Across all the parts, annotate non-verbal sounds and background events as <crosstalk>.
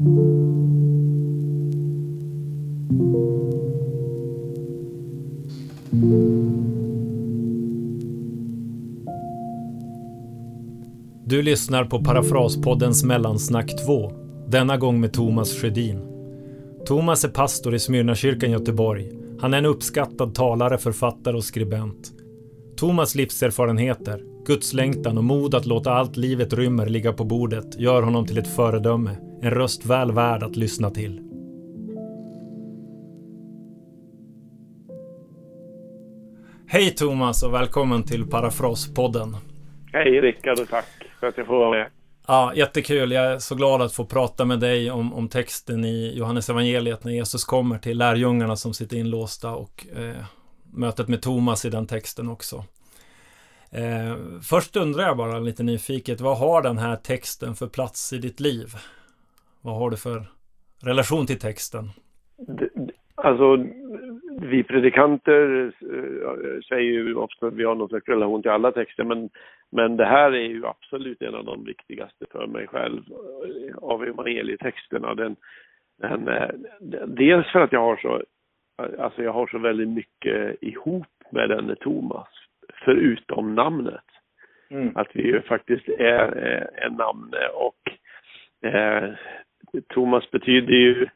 Du lyssnar på Parafraspoddens Mellansnack 2. Denna gång med Thomas Sjödin. Thomas är pastor i Smyrnakyrkan Göteborg. Han är en uppskattad talare, författare och skribent. Thomas livserfarenheter, gudslängtan och mod att låta allt livet rymmer ligga på bordet gör honom till ett föredöme. En röst väl värd att lyssna till. Hej Thomas och välkommen till Parafraspodden. Hej Rickard och tack för att jag får vara med. Ja, jättekul. Jag är så glad att få prata med dig om, om texten i Johannes evangeliet när Jesus kommer till lärjungarna som sitter inlåsta och eh, mötet med Thomas i den texten också. Eh, först undrar jag bara lite nyfiket, vad har den här texten för plats i ditt liv? Vad har du för relation till texten? Alltså, vi predikanter eh, säger ju ofta att vi har någon slags relation till alla texter, men, men det här är ju absolut en av de viktigaste för mig själv eh, av evangelietexterna. Den, den, eh, dels för att jag har så, alltså jag har så väldigt mycket ihop med denne Thomas, förutom namnet. Mm. Att vi ju faktiskt är, är namn och eh, Thomas betyder ju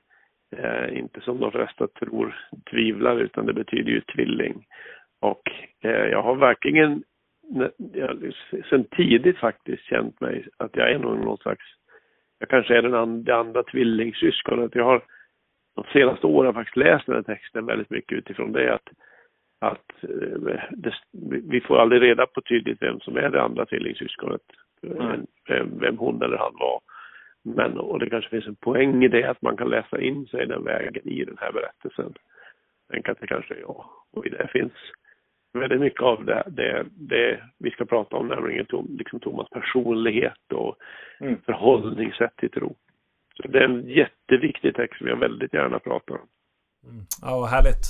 eh, inte som de flesta tror tvivlar utan det betyder ju tvilling. Och eh, jag har verkligen jag, sen tidigt faktiskt känt mig att jag är någon slags, jag kanske är den andra, andra tvillingsyskonet. Jag har de senaste åren faktiskt läst den här texten väldigt mycket utifrån det att, att eh, det, vi får aldrig reda på tydligt vem som är det andra tvillingsyskonet, mm. vem, vem hon eller han var. Men, och det kanske finns en poäng i det att man kan läsa in sig den vägen i den här berättelsen. Tänk att det kanske är jag. Och i det finns väldigt mycket av det, det, det vi ska prata om, nämligen Tom, liksom Thomas personlighet och mm. förhållningssätt till tro. Så det är en jätteviktig text som jag väldigt gärna pratar om. Mm. Ja, vad härligt.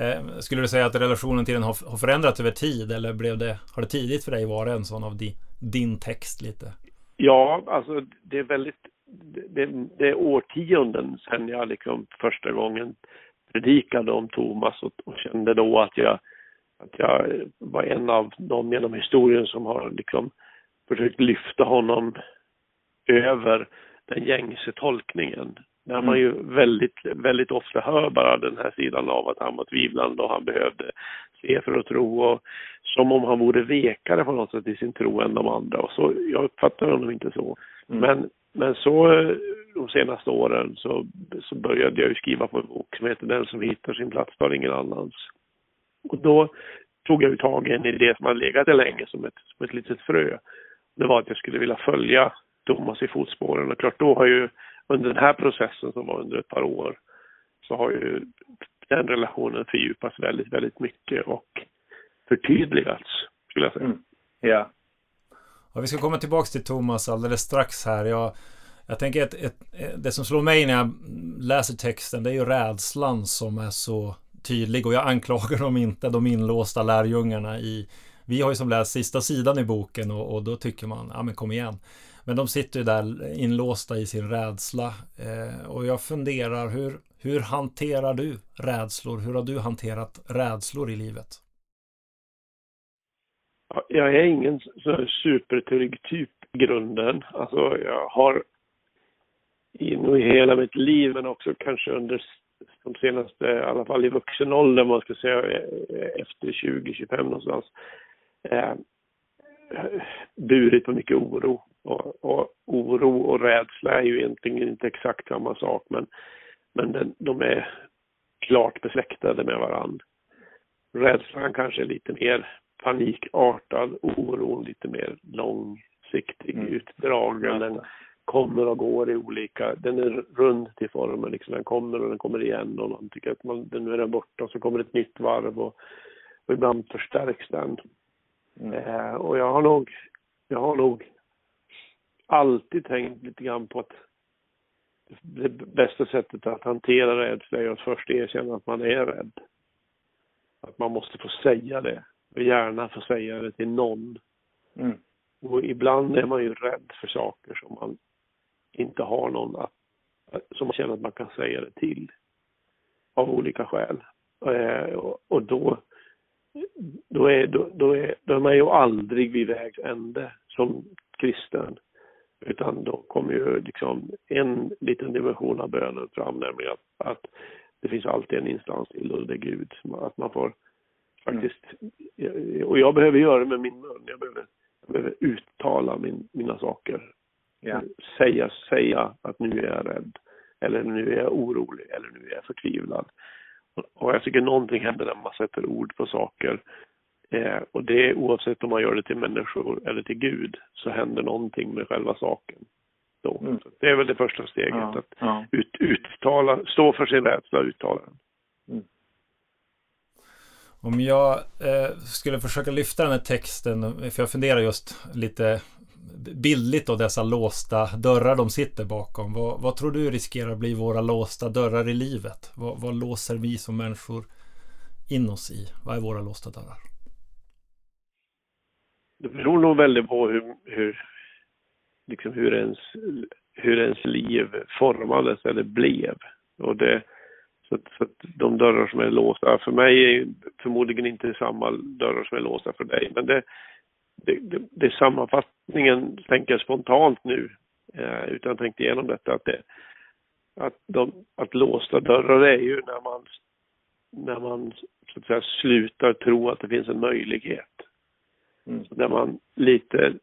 Eh, skulle du säga att relationen till den har, har förändrats över tid eller blev det, har det tidigt för dig varit en sån av di, din text lite? Ja, alltså det är väldigt, det, det är årtionden sedan jag liksom första gången predikade om Thomas och, och, kände då att jag, att jag var en av dem genom historien som har liksom försökt lyfta honom över den gängse tolkningen. Där man ju väldigt, väldigt ofta hör bara den här sidan av att han var tvivlande och han behövde se för att tro och som om han vore vekare på något sätt i sin tro än de andra. Och så, jag uppfattar honom inte så. Mm. Men, men så de senaste åren så, så började jag ju skriva på en bok som heter Den som hittar sin plats tar ingen annans. Och då tog jag ju tag i en idé som hade legat där länge som ett, som ett litet frö. Det var att jag skulle vilja följa Thomas i fotspåren och klart då har ju under den här processen som var under ett par år så har ju den relationen fördjupats väldigt, väldigt mycket och förtydligats, skulle jag säga. Mm. Ja. ja. Vi ska komma tillbaks till Thomas alldeles strax här. Jag, jag tänker att ett, det som slår mig när jag läser texten, det är ju rädslan som är så tydlig och jag anklagar dem inte, de inlåsta lärjungarna i vi har ju som läst sista sidan i boken och, och då tycker man, ja men kom igen. Men de sitter ju där inlåsta i sin rädsla. Eh, och jag funderar, hur, hur hanterar du rädslor? Hur har du hanterat rädslor i livet? Jag är ingen supertrygg typ i grunden. Alltså jag har i, hela mitt liv men också kanske under de senaste, i alla fall i vuxen ålder, man ska säga eh, efter 20-25 någonstans, eh, burit på mycket oro. Och, och, oro och rädsla är ju egentligen inte exakt samma sak men, men den, de är klart besläktade med varandra. Rädslan kanske är lite mer panikartad, oron lite mer långsiktig, mm. utdragen. Den kommer och går i olika, den är rund till formen liksom. Den kommer och den kommer igen och man tycker att man, nu är den borta och så kommer ett nytt varv och, och ibland förstärks den. Mm. Eh, och jag har nog, jag har nog alltid tänkt lite grann på att det bästa sättet att hantera rädsla är att först erkänna att man är rädd. Att man måste få säga det. Och gärna få säga det till någon. Mm. Och ibland är man ju rädd för saker som man inte har någon att som man känner att man kan säga det till. Av olika skäl. Eh, och, och då, då, är, då, då, är, då är man ju aldrig vid vägs ände som kristen. Utan då kommer ju liksom en liten dimension av bönen fram, nämligen att, att det finns alltid en instans till och det är Gud. Att man får faktiskt, mm. och jag behöver göra det med min mun. Jag behöver, jag behöver uttala min, mina saker. Ja. Säga, säga att nu är jag rädd. Eller nu är jag orolig. Eller nu är jag förtvivlad. Och jag tycker någonting händer när man sätter ord på saker. Eh, och det oavsett om man gör det till människor eller till Gud så händer någonting med själva saken. Då. Mm. det är väl det första steget, ja, att ja. Ut, uttala, stå för sin rädsla och uttala den. Mm. Om jag eh, skulle försöka lyfta den här texten, för jag funderar just lite bildligt då dessa låsta dörrar de sitter bakom. Vad, vad tror du riskerar att bli våra låsta dörrar i livet? Vad, vad låser vi som människor in oss i? Vad är våra låsta dörrar? Det beror nog väldigt på hur, hur, liksom hur, ens, hur ens liv formades eller blev. Och det, så, att, så att de dörrar som är låsta för mig är förmodligen inte samma dörrar som är låsta för dig. Men det, det, det, det är sammanfattningen, tänker jag spontant nu, eh, utan jag tänkt igenom detta, att, det, att, de, att låsta dörrar är ju när man, när man så att säga slutar tro att det finns en möjlighet. Mm. Där man lite,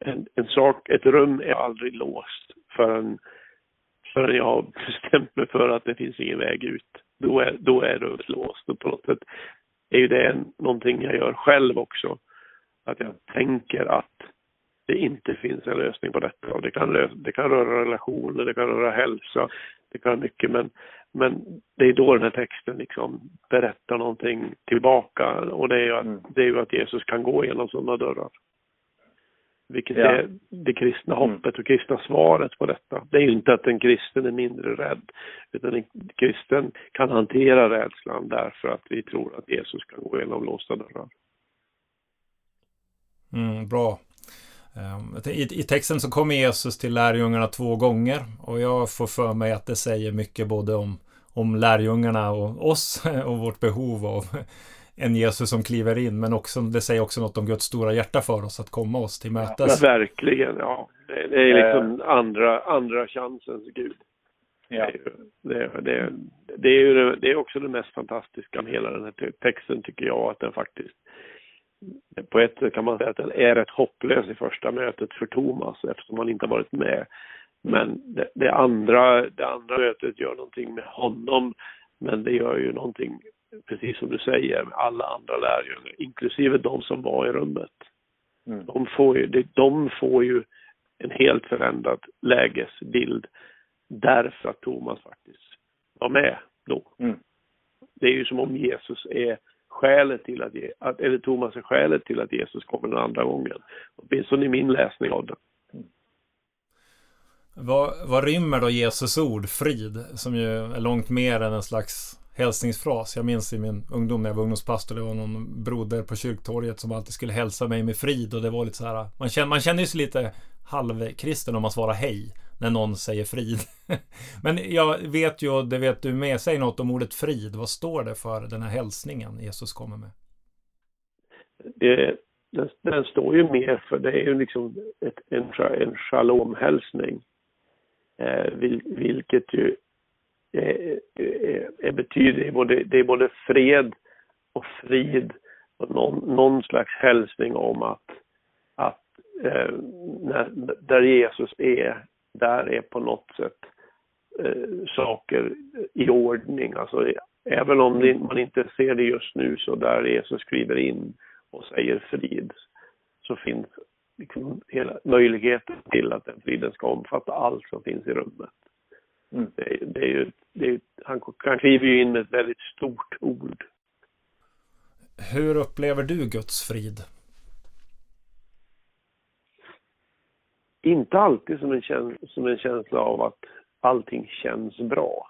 en, en sak, ett rum är aldrig låst förrän, förrän jag har bestämt mig för att det finns ingen väg ut. Då är, då är det låst och på något sätt är ju det någonting jag gör själv också att jag tänker att det inte finns en lösning på detta. Och det, kan, det kan röra relationer, det kan röra hälsa, det kan mycket. Men, men det är då den här texten liksom berättar någonting tillbaka. Och det är ju att, mm. det är ju att Jesus kan gå genom sådana dörrar. Vilket ja. är det kristna mm. hoppet och kristna svaret på detta. Det är ju inte att en kristen är mindre rädd, utan en kristen kan hantera rädslan därför att vi tror att Jesus kan gå genom låsta dörrar. Mm, bra. Ehm, I, I, texten så kommer Jesus till lärjungarna två gånger och jag får för mig att det säger mycket både om, om lärjungarna och oss <laughs> och vårt behov av en Jesus som kliver in men också, det säger också något om Guds stora hjärta för oss att komma oss till mötes. Ja, verkligen, ja. Det, det är liksom äh... andra, andra chansens Gud. Ja. Det, är, det, det, är ju det är också det mest fantastiska med hela den här texten tycker jag, att den faktiskt på ett sätt kan man säga att den är rätt hopplös i första mötet för Thomas eftersom han inte har varit med. Men det, det, andra, det andra mötet gör någonting med honom, men det gör ju någonting, precis som du säger, med alla andra lärjungar, inklusive de som var i rummet. Mm. De, får ju, de får ju en helt förändrad lägesbild därför att Thomas faktiskt var med då. Mm. Det är ju som om Jesus är skälet till att, eller Thomas är skälet till att Jesus kommer den andra gången. Åtminstone i min läsning av det. Vad, vad rymmer då Jesus ord, frid, som ju är långt mer än en slags hälsningsfras. Jag minns i min ungdom när jag var ungdomspastor, det var någon broder på kyrktorget som alltid skulle hälsa mig med frid och det var lite så här, man känner, man känner sig lite halvkristen om man svarar hej när någon säger frid. <laughs> Men jag vet ju, och det vet du med, säg något om ordet frid. Vad står det för den här hälsningen Jesus kommer med? Det, den, den står ju mer för, det är ju liksom ett, en, en shalomhälsning. Eh, vilket ju är betyder, både, det är både fred och frid och någon, någon slags hälsning om att, att eh, när, där Jesus är där är på något sätt eh, saker i ordning. Alltså, även om det, man inte ser det just nu så där Jesus skriver in och säger frid så finns liksom hela möjligheten till att den friden ska omfatta allt som finns i rummet. Mm. Det, det, är ju, det är, han, han kliver ju in med ett väldigt stort ord. Hur upplever du Guds frid? inte alltid som en, käns som en känsla av att allting känns bra.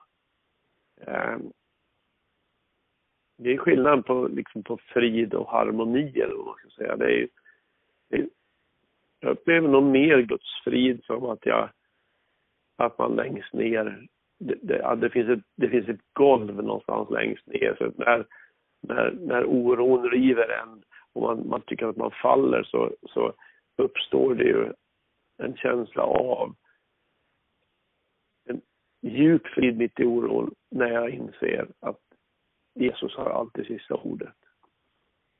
Um, det är skillnad på, liksom på frid och harmoni eller vad man ska säga. Det är, det är, jag upplever nog mer Guds frid som att jag, att man längst ner, det, det, det, finns ett, det finns ett golv någonstans längst ner. Så när, när, när oron river en och man, man tycker att man faller så, så uppstår det ju en känsla av en djup frid mitt i oron när jag inser att Jesus har alltid sista ordet.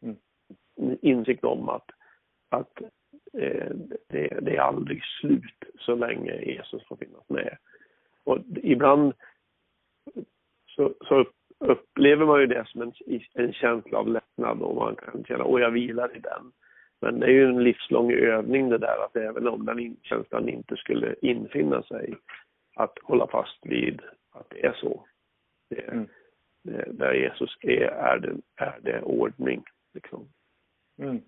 Mm. Insikt om att, att det, det, är aldrig slut så länge Jesus får finnas med. Och ibland så, så upplever man ju det som en, en känsla av lättnad och man kan känna, åh jag vilar i den. Men det är ju en livslång övning det där att även om den känslan inte skulle infinna sig, att hålla fast vid att det är så. Det, mm. det, där Jesus är, är det, är det ordning. Liksom. Mm.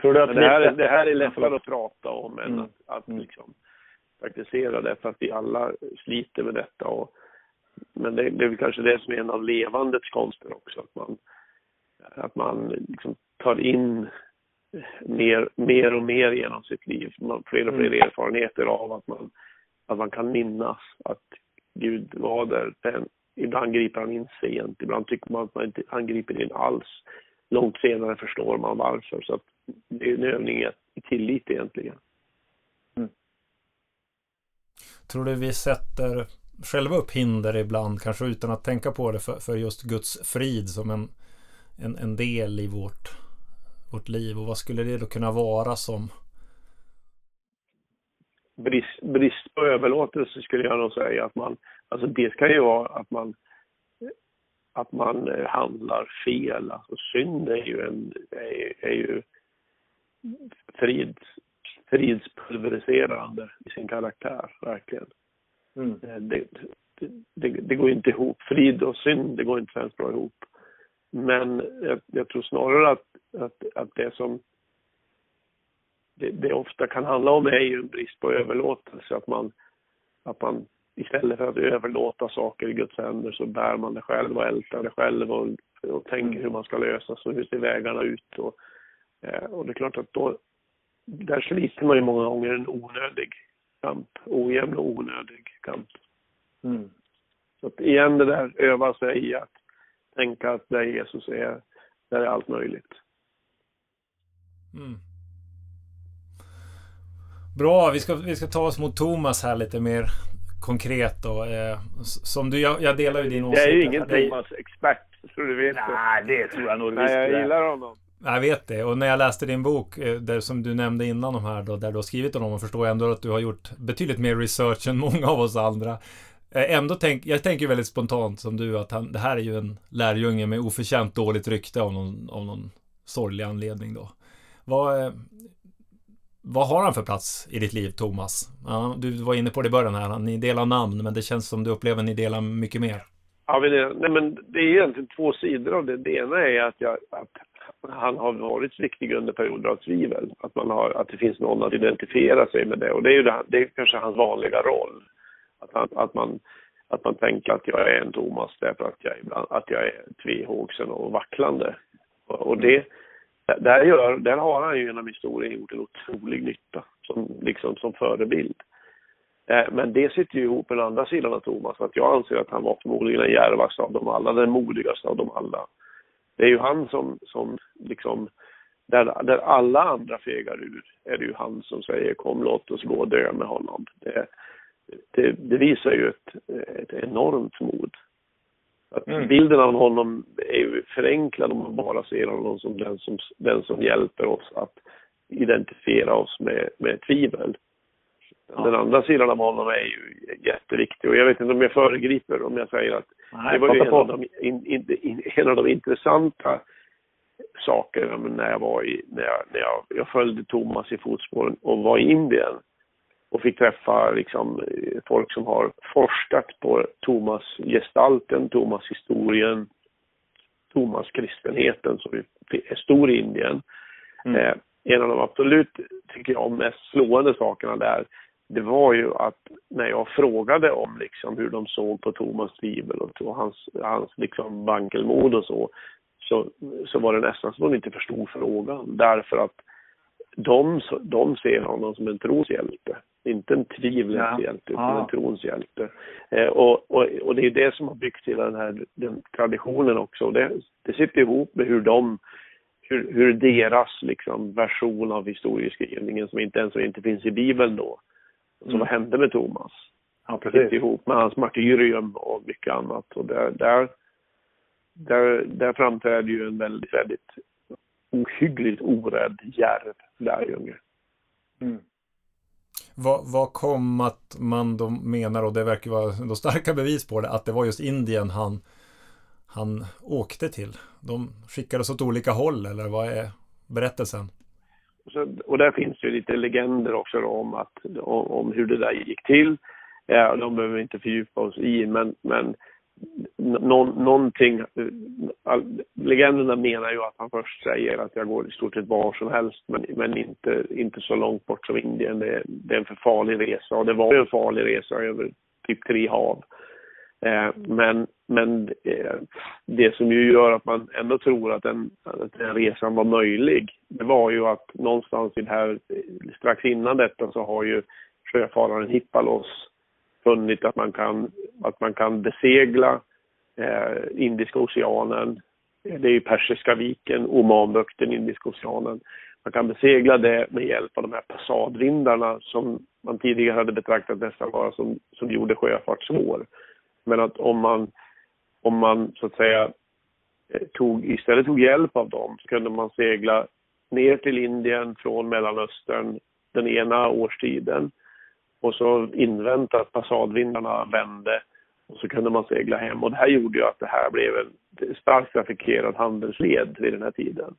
Tror du att det, här, det här är lättare att prata om än mm. att, att mm. liksom praktisera det, för att vi alla sliter med detta. Och, men det, det är väl kanske det som är en av levandets konster också, att man, att man liksom tar in mer, mer och mer genom sitt liv. Man fler och fler mm. erfarenheter av att man, att man kan minnas att Gud var där. Den, ibland griper han in sent, ibland tycker man att man inte, han griper in alls. Långt senare förstår man varför. Så att det är en övning i tillit egentligen. Mm. Tror du vi sätter själva upp hinder ibland, kanske utan att tänka på det, för, för just Guds frid som en, en, en del i vårt, vårt liv? Och vad skulle det då kunna vara som? Brist, brist på överlåtelse skulle jag nog säga att man, alltså det kan ju vara att man att man eh, handlar fel. Alltså synd är ju en, är, är ju frids, fridspulveriserande i sin karaktär, verkligen. Mm. Eh, det, det, det, går inte ihop. Frid och synd, det går inte särskilt bra ihop. Men jag, jag, tror snarare att, att, att det som det, det, ofta kan handla om är ju en brist på överlåtelse. Att man, att man istället för att överlåta saker i Guds händer så bär man det själv och ältar det själv och, och tänker mm. hur man ska lösa så hur ser vägarna ut. Och, och det är klart att då, där sliter man ju många gånger en onödig kamp, ojämn och onödig kamp. Mm. Så att igen det där, öva sig i att tänka att där Jesus är, där är allt möjligt. Mm. Bra, vi ska, vi ska ta oss mot Thomas här lite mer konkret då. Eh, som du, jag, jag delar ju din åsikt. Jag är ju ingen Thomas-expert, så du vet Nej, det tror jag nog Nej, jag gillar honom. Jag vet det. Och när jag läste din bok, eh, där, som du nämnde innan de här då, där du har skrivit om dem, förstår jag ändå att du har gjort betydligt mer research än många av oss andra. Eh, ändå tänk, jag tänker väldigt spontant som du att han, det här är ju en lärjunge med oförtjänt dåligt rykte av någon, av någon sorglig anledning då. Vad, eh, vad har han för plats i ditt liv, Thomas? Ja, du var inne på det i början här, ni delar namn, men det känns som du upplever att ni delar mycket mer. Ja, men det, nej, men det är egentligen två sidor av det. Det ena är att, jag, att han har varit viktig under perioder av tvivel. Att, man har, att det finns någon att identifiera sig med det. Och det är ju det, det är kanske hans vanliga roll. Att, han, att, man, att man tänker att jag är en Thomas därför att jag, ibland, att jag är tvehågsen och vacklande. Och, det, där, gör, där har han ju genom historien gjort en otrolig nytta som, liksom, som förebild. Eh, men det sitter ju ihop med den andra sidan av Thomas, att jag anser att han var förmodligen den djärvaste av dem alla, den modigaste av dem alla. Det är ju han som, som liksom, där, där alla andra fegar ur, är det ju han som säger kom låt oss gå och dö med honom. Det, det, det visar ju ett, ett enormt mod. Att mm. Bilden av honom är ju förenklad om man bara ser honom som den som, den som hjälper oss att identifiera oss med, med tvivel. Ja. Den andra sidan av honom är ju jätteviktig och jag vet inte om jag föregriper om jag säger att Nej, det var ju en av, de, in, in, in, en av de intressanta sakerna när jag var i, när jag, när jag, jag följde Thomas i fotspåren och var i Indien och fick träffa liksom, folk som har forskat på Thomas-gestalten, Thomas-historien, Thomas-kristenheten som är stor i Indien. Mm. Eh, en av de absolut, tycker jag, mest slående sakerna där, det var ju att när jag frågade om liksom hur de såg på Thomas tvivel och hans, hans liksom vankelmod och så, så, så var det nästan som de inte förstod frågan. Därför att de, de ser honom som en troshjälte. Inte en tvivlens ja. hjälte, utan ja. en trons hjälte. Eh, och, och, och det är det som har byggt hela den här den traditionen också. Det, det sitter ihop med hur de hur, hur deras liksom, version av historieskrivningen, som inte ens inte finns i Bibeln då, mm. vad hände med Thomas? Ja, precis. ihop med hans martyrium och mycket annat. Och där, där, där, där framträder ju en väldigt, väldigt ohyggligt orädd, djärv lärjunge. Mm. Vad, vad kom att man då menar, och det verkar vara då starka bevis på det, att det var just Indien han, han åkte till? De skickades åt olika håll, eller vad är berättelsen? Så, och där finns det ju lite legender också om, att, om, om hur det där gick till. Eh, ja, de behöver vi inte fördjupa oss i, men, men någon, någonting, eh, all, legenderna menar ju att han först säger att jag går i stort sett var som helst men, men inte, inte så långt bort som Indien. Det, det är en för farlig resa och det var ju en farlig resa över typ tre hav. Eh, men men eh, det som ju gör att man ändå tror att den, att den resan var möjlig, det var ju att någonstans i det här, eh, strax innan detta så har ju sjöfararen Hippalos funnit att man kan, att man kan besegla eh, Indiska oceanen. Det är ju Persiska viken, Omanbukten, Indiska oceanen. Man kan besegla det med hjälp av de här passadvindarna som man tidigare hade betraktat nästan bara som, som gjorde sjöfart svår. Men att om man, om man så att säga eh, tog, istället tog hjälp av dem så kunde man segla ner till Indien från Mellanöstern den ena årstiden och så invänta att passadvindarna vände och så kunde man segla hem. Och det här gjorde ju att det här blev en starkt trafikerad handelsled vid den här tiden.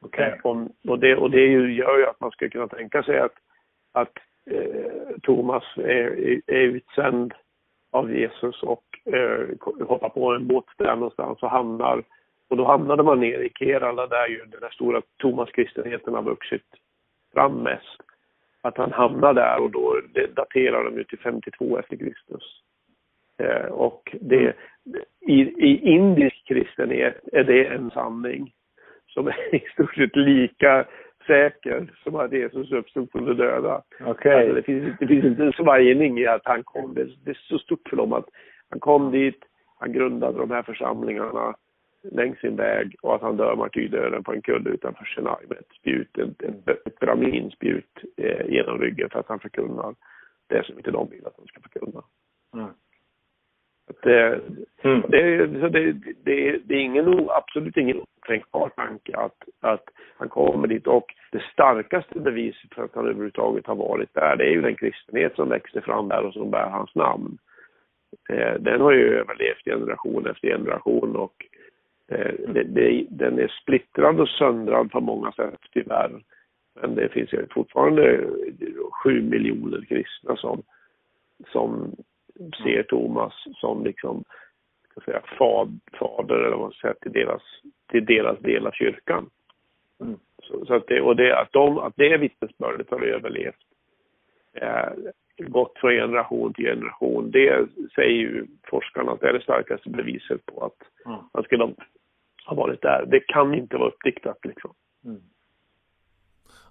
Okay. Och, och, det, och det gör ju att man skulle kunna tänka sig att, att eh, Thomas är, är utsänd av Jesus och eh, hoppar på en båt där någonstans och hamnar och då hamnade man ner i Kerala där ju den där stora Thomas-kristenheten har vuxit fram mest att han hamnar där och då det daterar de ju till 52 efter Kristus. Eh, och det, i, i indisk kristenhet är det en sanning som är <laughs> i stort sett lika säker som att Jesus uppstod från de döda. Okay. Alltså det, finns, det finns inte en svajning i att han kom. Det, det är så stort för dem att han kom dit, han grundade de här församlingarna längs sin väg och att han dör martyrdöden på en kulle utanför Chennai med ett spjut, ett, ett, ett braminspjut eh, genom ryggen för att han förkunnar det som inte de vill att han ska förkunna. Mm. Det, mm. det, det, det, det, är ingen, absolut ingen okränkbar tanke att, att han kommer dit och det starkaste beviset för att han överhuvudtaget har varit där det är ju den kristenhet som växte fram där och som bär hans namn. Eh, den har ju överlevt generation efter generation och Eh, det, det, den är splittrad och söndrad på många sätt tyvärr. Men det finns ju fortfarande sju miljoner kristna som, som ser Thomas som liksom, ska säga, fad, fader eller vad man ska säga, till deras, till deras del av kyrkan. Mm. Så, så, att det, och det, att, de, att det vittnesbördet har överlevt, eh, gått från generation till generation, det säger ju forskarna att det är det starkaste beviset på att mm. man skulle har varit där. Det kan inte vara uppdiktat liksom. Mm.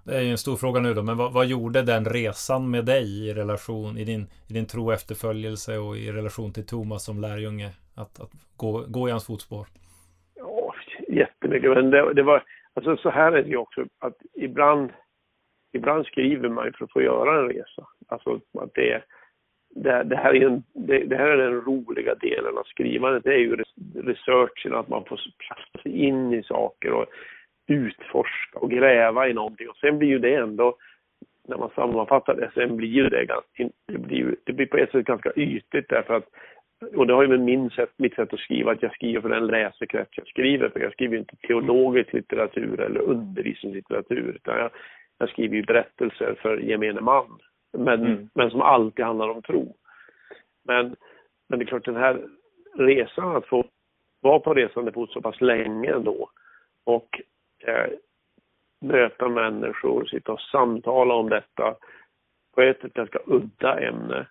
Det är ju en stor fråga nu då, men vad, vad, gjorde den resan med dig i relation, i din, i din tro efterföljelse och i relation till Thomas som lärjunge? Att, att gå, gå i hans fotspår? Ja, jättemycket. Men det, det var, alltså så här är det ju också att ibland, ibland skriver man för att få göra en resa. Alltså att det, det, det, här är en, det, det, här är den roliga delen av skrivandet. Det är ju researchen, att man får kasta sig in i saker och utforska och gräva i någonting. Och sen blir ju det ändå, när man sammanfattar det, sen blir ju det ganska, det blir, det blir på ett sätt ganska ytligt därför att och det har ju med min sätt, mitt sätt att skriva, att jag skriver för den läsekrets jag skriver för. Jag skriver ju inte teologisk litteratur eller undervisningslitteratur, utan jag, jag skriver ju berättelser för gemene man men, mm. men som alltid handlar om tro. Men, men det är klart den här resan, att få vara på resande fot så pass länge ändå och eh, möta människor, sitta och samtala om detta på ett ganska udda ämne.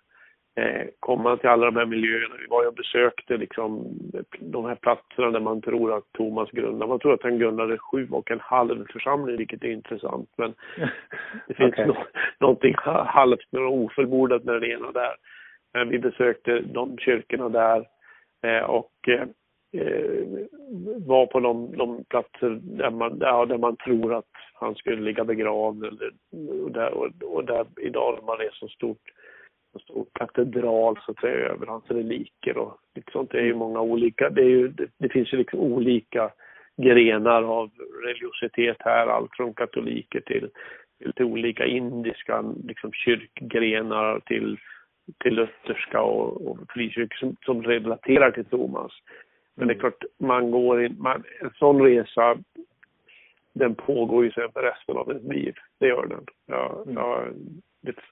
eh, komma till alla de här miljöerna. Vi var ju och besökte liksom de här platserna där man tror att Thomas grundade. Man tror att han grundade sju och en halv församling, vilket är intressant. Men <laughs> det finns okay. no någonting <laughs> halvt och ofullbordat med den ena där. Men vi besökte de kyrkorna där eh, och eh, var på de, de platser där man, ja, där man tror att han skulle ligga begravd. Eller, och, där, och, och där idag man är så stort en stor katedral så att säga över hans reliker och lite sånt. Det är ju många olika, det, är ju, det, det finns ju liksom olika grenar av religiositet här, allt från katoliker till, till, till olika indiska liksom kyrkgrenar till, till lutherska och, och frikyrkor som, som relaterar till Thomas. Men det är klart, man går in, man, en sån resa, den pågår ju sen för resten av ens liv. Det gör den. Jag, mm. jag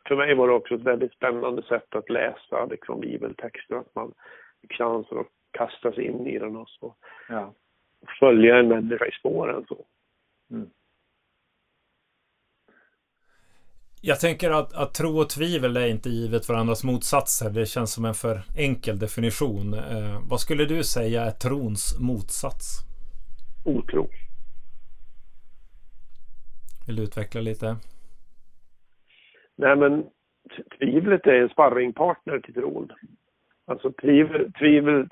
för mig var det också ett väldigt spännande sätt att läsa liksom, bibeltexter, att man fick chansen att kasta sig in i den och så. Ja. Följa en människa i spåren så. Mm. Jag tänker att, att tro och tvivel är inte givet varandras motsatser. Det känns som en för enkel definition. Eh, vad skulle du säga är trons motsats? Otro. Vill du utveckla lite? Nej men tvivlet är en sparringpartner till tron. Alltså tvivel, tvivel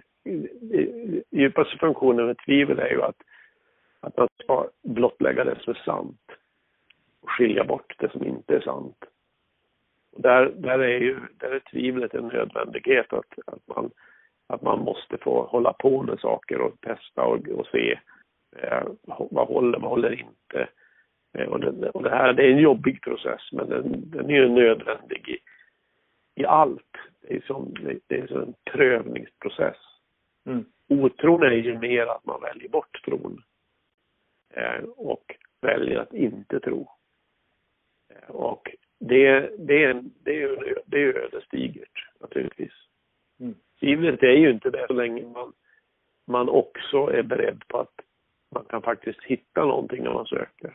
djupaste funktionen med tvivel är ju att, att man ska blottlägga det som är sant skilja bort det som inte är sant. Och där, där är ju där är tvivlet en nödvändighet att, att, man, att man måste få hålla på med saker och testa och, och se eh, vad håller, vad håller inte. Eh, och det, och det här det är en jobbig process men den, den är ju nödvändig i, i allt. Det är som, det är som en prövningsprocess. Mm. Otron är ju mer att man väljer bort tron. Eh, och väljer att inte tro. Det, det, det, det är ödesdigert naturligtvis. Mm. Tvivlet är ju inte det så länge man, man också är beredd på att man kan faktiskt hitta någonting när man söker.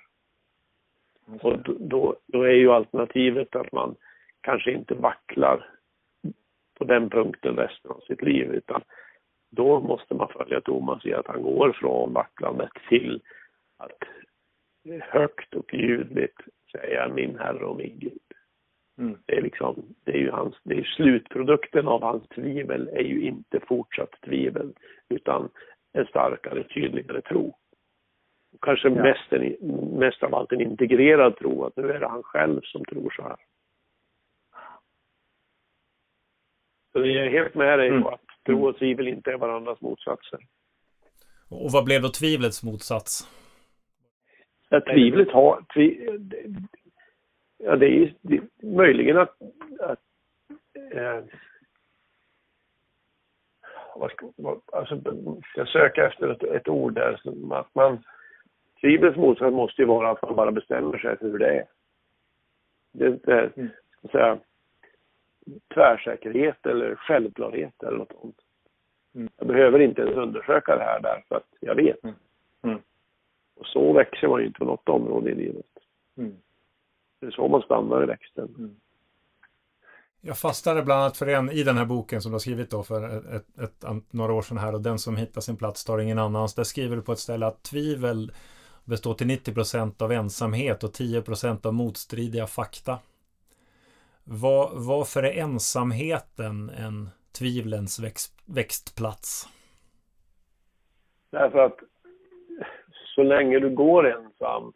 Och då, då är ju alternativet att man kanske inte vacklar på den punkten resten av sitt liv utan då måste man följa Thomas i att han går från vacklandet till att högt och ljudligt säga min Herre och min Gud. Mm. Det är liksom, det är ju hans, det är slutprodukten av hans tvivel är ju inte fortsatt tvivel utan en starkare, tydligare tro kanske ja. mest, en, mest av allt en integrerad tro, att nu är det han själv som tror så här. Så jag är helt med dig mm. på att tro och tvivel inte är varandras motsatser. Och vad blev då tvivlets motsats? Ja, tvivlet har... Tvi, ja, det är, det, möjligen att... att eh, vad ska, alltså, jag söker efter ett, ett ord där, som att man Tvivlets motsats måste ju vara att man bara bestämmer sig för hur det är. Det inte, mm. ska säga, tvärsäkerhet eller självklarhet eller något sånt. Mm. Jag behöver inte ens undersöka det här därför att jag vet. Mm. Och så växer man ju inte på något område i livet. Mm. Det är så man stannar i växten. Mm. Jag fastnade bland annat för en i den här boken som du har skrivit då för ett, ett, ett, några år sedan här och den som hittar sin plats tar ingen annans. Där skriver du på ett ställe att tvivel består till 90% av ensamhet och 10% av motstridiga fakta. Var, varför är ensamheten en tvivlens växt, växtplats? Därför att så länge du går ensam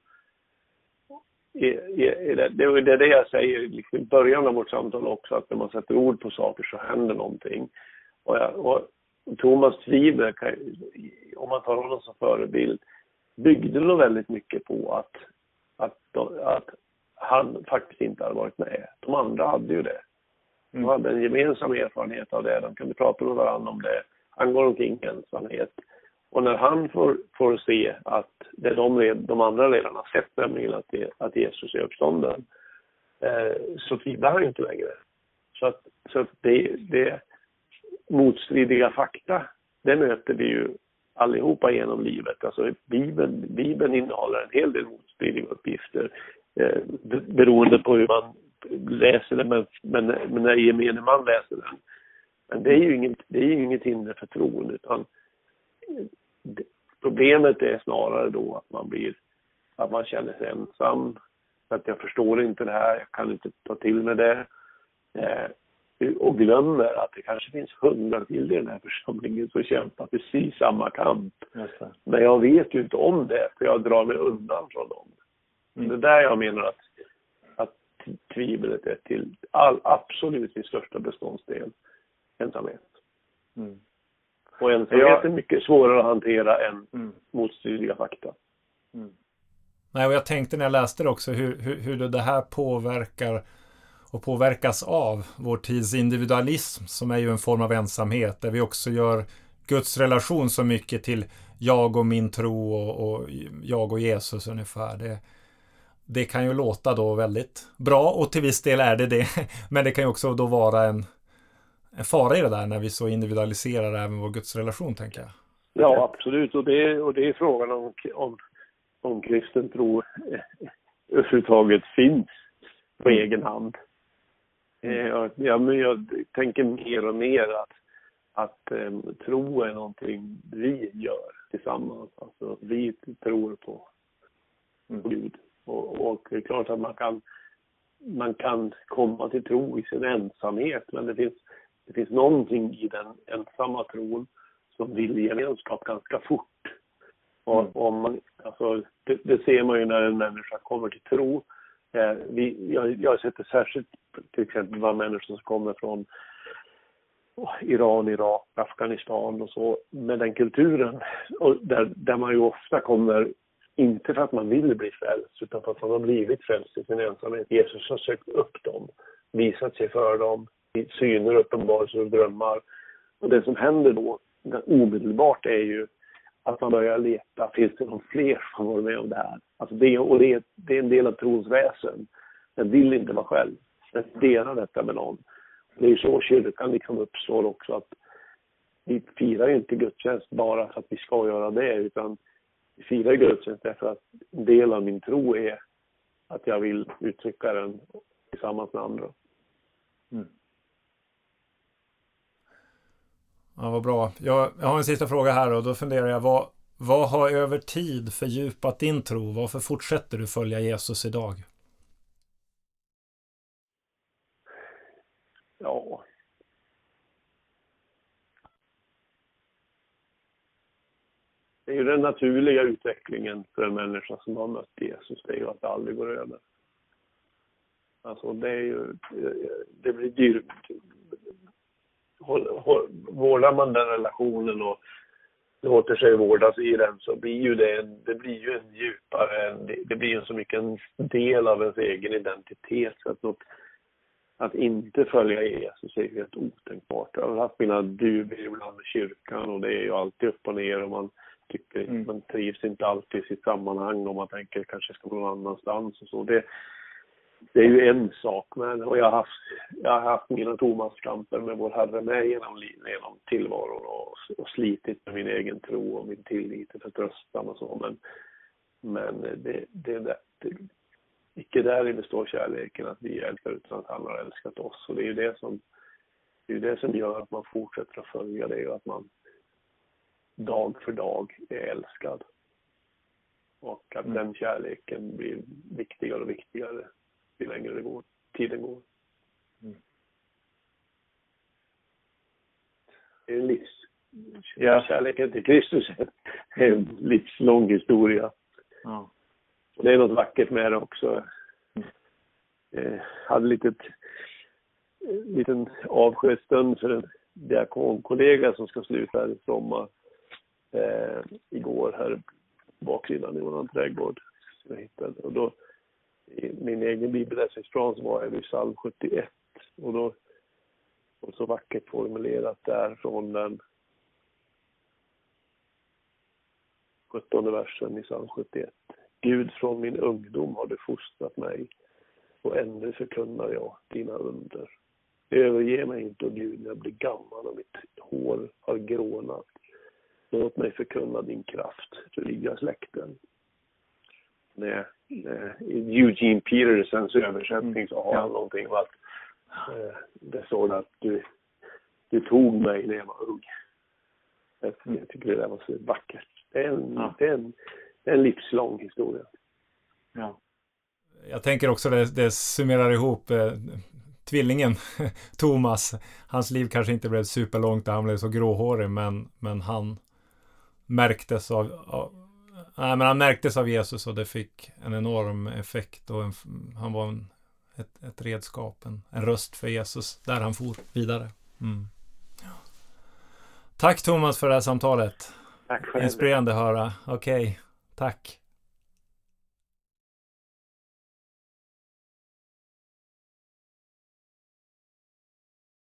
det, är det jag säger liksom i början av vårt samtal också, att när man sätter ord på saker så händer någonting. Och, jag, och Thomas tvivel, om man tar honom som förebild, byggde nog väldigt mycket på att, att, att han faktiskt inte hade varit med. De andra hade ju det. De mm. hade en gemensam erfarenhet av det. De kunde prata med varandra om det. Han går omkring ensamhet. Och när han får, får se att det de, de andra redan har sett, nämligen att, det, att Jesus är uppstånden, eh, så tvivlar han inte längre. Så att, så att det, det motstridiga fakta, det möter vi ju allihopa genom livet. Alltså Bibeln, Bibeln innehåller en hel del motstridiga uppgifter eh, beroende på hur man läser den, men, men, men när gemene man läser den. Men det är ju inget, det är ju inget hinder för tron, utan problemet är snarare då att man blir, att man känner sig ensam, att jag förstår inte det här, jag kan inte ta till mig det. Eh, och glömmer att det kanske finns hundra till i den här församlingen som kämpar precis samma kamp. Men jag vet ju inte om det, för jag drar mig undan från dem. Mm. Det är där jag menar att, att tvivlet är till all, absolut sin största beståndsdel ensamhet. Mm. Och ensamhet jag... är mycket svårare att hantera än mm. motstridiga fakta. Mm. Nej, och jag tänkte när jag läste det också hur, hur, hur det här påverkar och påverkas av vår tids individualism som är ju en form av ensamhet där vi också gör Guds relation så mycket till jag och min tro och, och jag och Jesus ungefär. Det, det kan ju låta då väldigt bra och till viss del är det det. <laughs> Men det kan ju också då vara en, en fara i det där när vi så individualiserar även vår gudsrelation tänker jag. Ja, absolut. Och det, och det är frågan om, om, om kristen tro överhuvudtaget finns på mm. egen hand. Eh, jag, jag, jag tänker mer och mer att, att um, tro är någonting vi gör tillsammans. Alltså vi tror på, på Gud. Och, och det är klart att man kan, man kan komma till tro i sin ensamhet, men det finns, det finns någonting i den ensamma tron som vill gemenskap ganska fort. Mm. om man, alltså, det, det, ser man ju när en människa kommer till tro. Eh, vi, jag, jag det särskilt till exempel bland människor som kommer från Iran, Irak, Afghanistan och så, med den kulturen. Och där, där man ju ofta kommer inte för att man vill bli frälst, utan för att man har blivit frälst i sin ensamhet. Jesus har sökt upp dem, visat sig för dem, i syner, uppenbarelser och drömmar. Och det som händer då, omedelbart, är ju att man börjar leta, finns det någon fler som varit med om det här? Alltså det, och det, det är en del av trons väsen. Den vill inte vara själv. Den delar detta med någon. Det är ju så kyrkan liksom uppstår också, att vi firar ju inte gudstjänst bara för att vi ska göra det, utan vi firar gudstjänst därför att en del av min tro är att jag vill uttrycka den tillsammans med andra. Mm. Ja, vad bra. Jag, jag har en sista fråga här och då funderar jag, vad, vad har över tid fördjupat din tro? Varför fortsätter du följa Jesus idag? Ja, det är ju den naturliga utvecklingen för en människa som har mött Jesus, det är ju att det aldrig går över. Alltså det är ju, det blir dyrt. Vårdar man den relationen och låter sig vårdas i den så blir ju det, en, det blir ju en djupare, det blir ju så mycket en del av ens egen identitet så att något, att inte följa Jesus är helt otänkbart. Jag har haft mina dubier ibland med kyrkan och det är ju alltid upp och ner och man tycker mm. man trivs inte alltid i sitt sammanhang och man tänker kanske ska gå någon annanstans och så. Det, det är ju en sak, men och jag har haft, jag har haft mina Tomaskamper med vår Herre med genom, genom tillvaron och, och slitit med min egen tro och min tillit och förtröstan och så, men, men det, det, det, det icke där består kärleken, att vi älskar utan att han har älskat oss. Och det är ju det som, det är det som gör att man fortsätter att följa det och att man dag för dag är älskad. Och att mm. den kärleken blir viktigare och viktigare ju längre det går, tiden går. Mm. Det är en livs... Ja. Kärleken till Kristus är en livslång historia. Ja. Och det är något vackert med det också. Mm. Jag hade lite liten avskedsstund för en diakonkollega som ska sluta här i sommar eh, igår här baksidan i våran trädgård jag hittade. Och då, i min egen bibelläsningsplan så var jag vid psalm 71 och då och så vackert formulerat där från den 17 versen i psalm 71. Gud från min ungdom har du fostrat mig och ännu förkunnar jag dina under. Överge mig inte, och Gud, när jag blir gammal och mitt hår har grånat. Låt mig förkunna din kraft för nya släkten med, med Eugene Petersons översättning så har han ja. någonting om att eh, det står att du, du tog mig när jag var ung. Jag, jag tycker det där var så vackert. Det är en, ja. det är en, det är en livslång historia. Ja. Jag tänker också det, det summerar ihop eh, tvillingen <laughs> Thomas. Hans liv kanske inte blev superlångt och han blev så gråhårig men, men han märktes av, av nej, men han märktes av Jesus och det fick en enorm effekt och en, han var en, ett, ett redskap, en, en röst för Jesus där han for vidare. Mm. Tack Thomas för det här samtalet. Tack själv. Inspirerande att höra. Okej, okay. tack.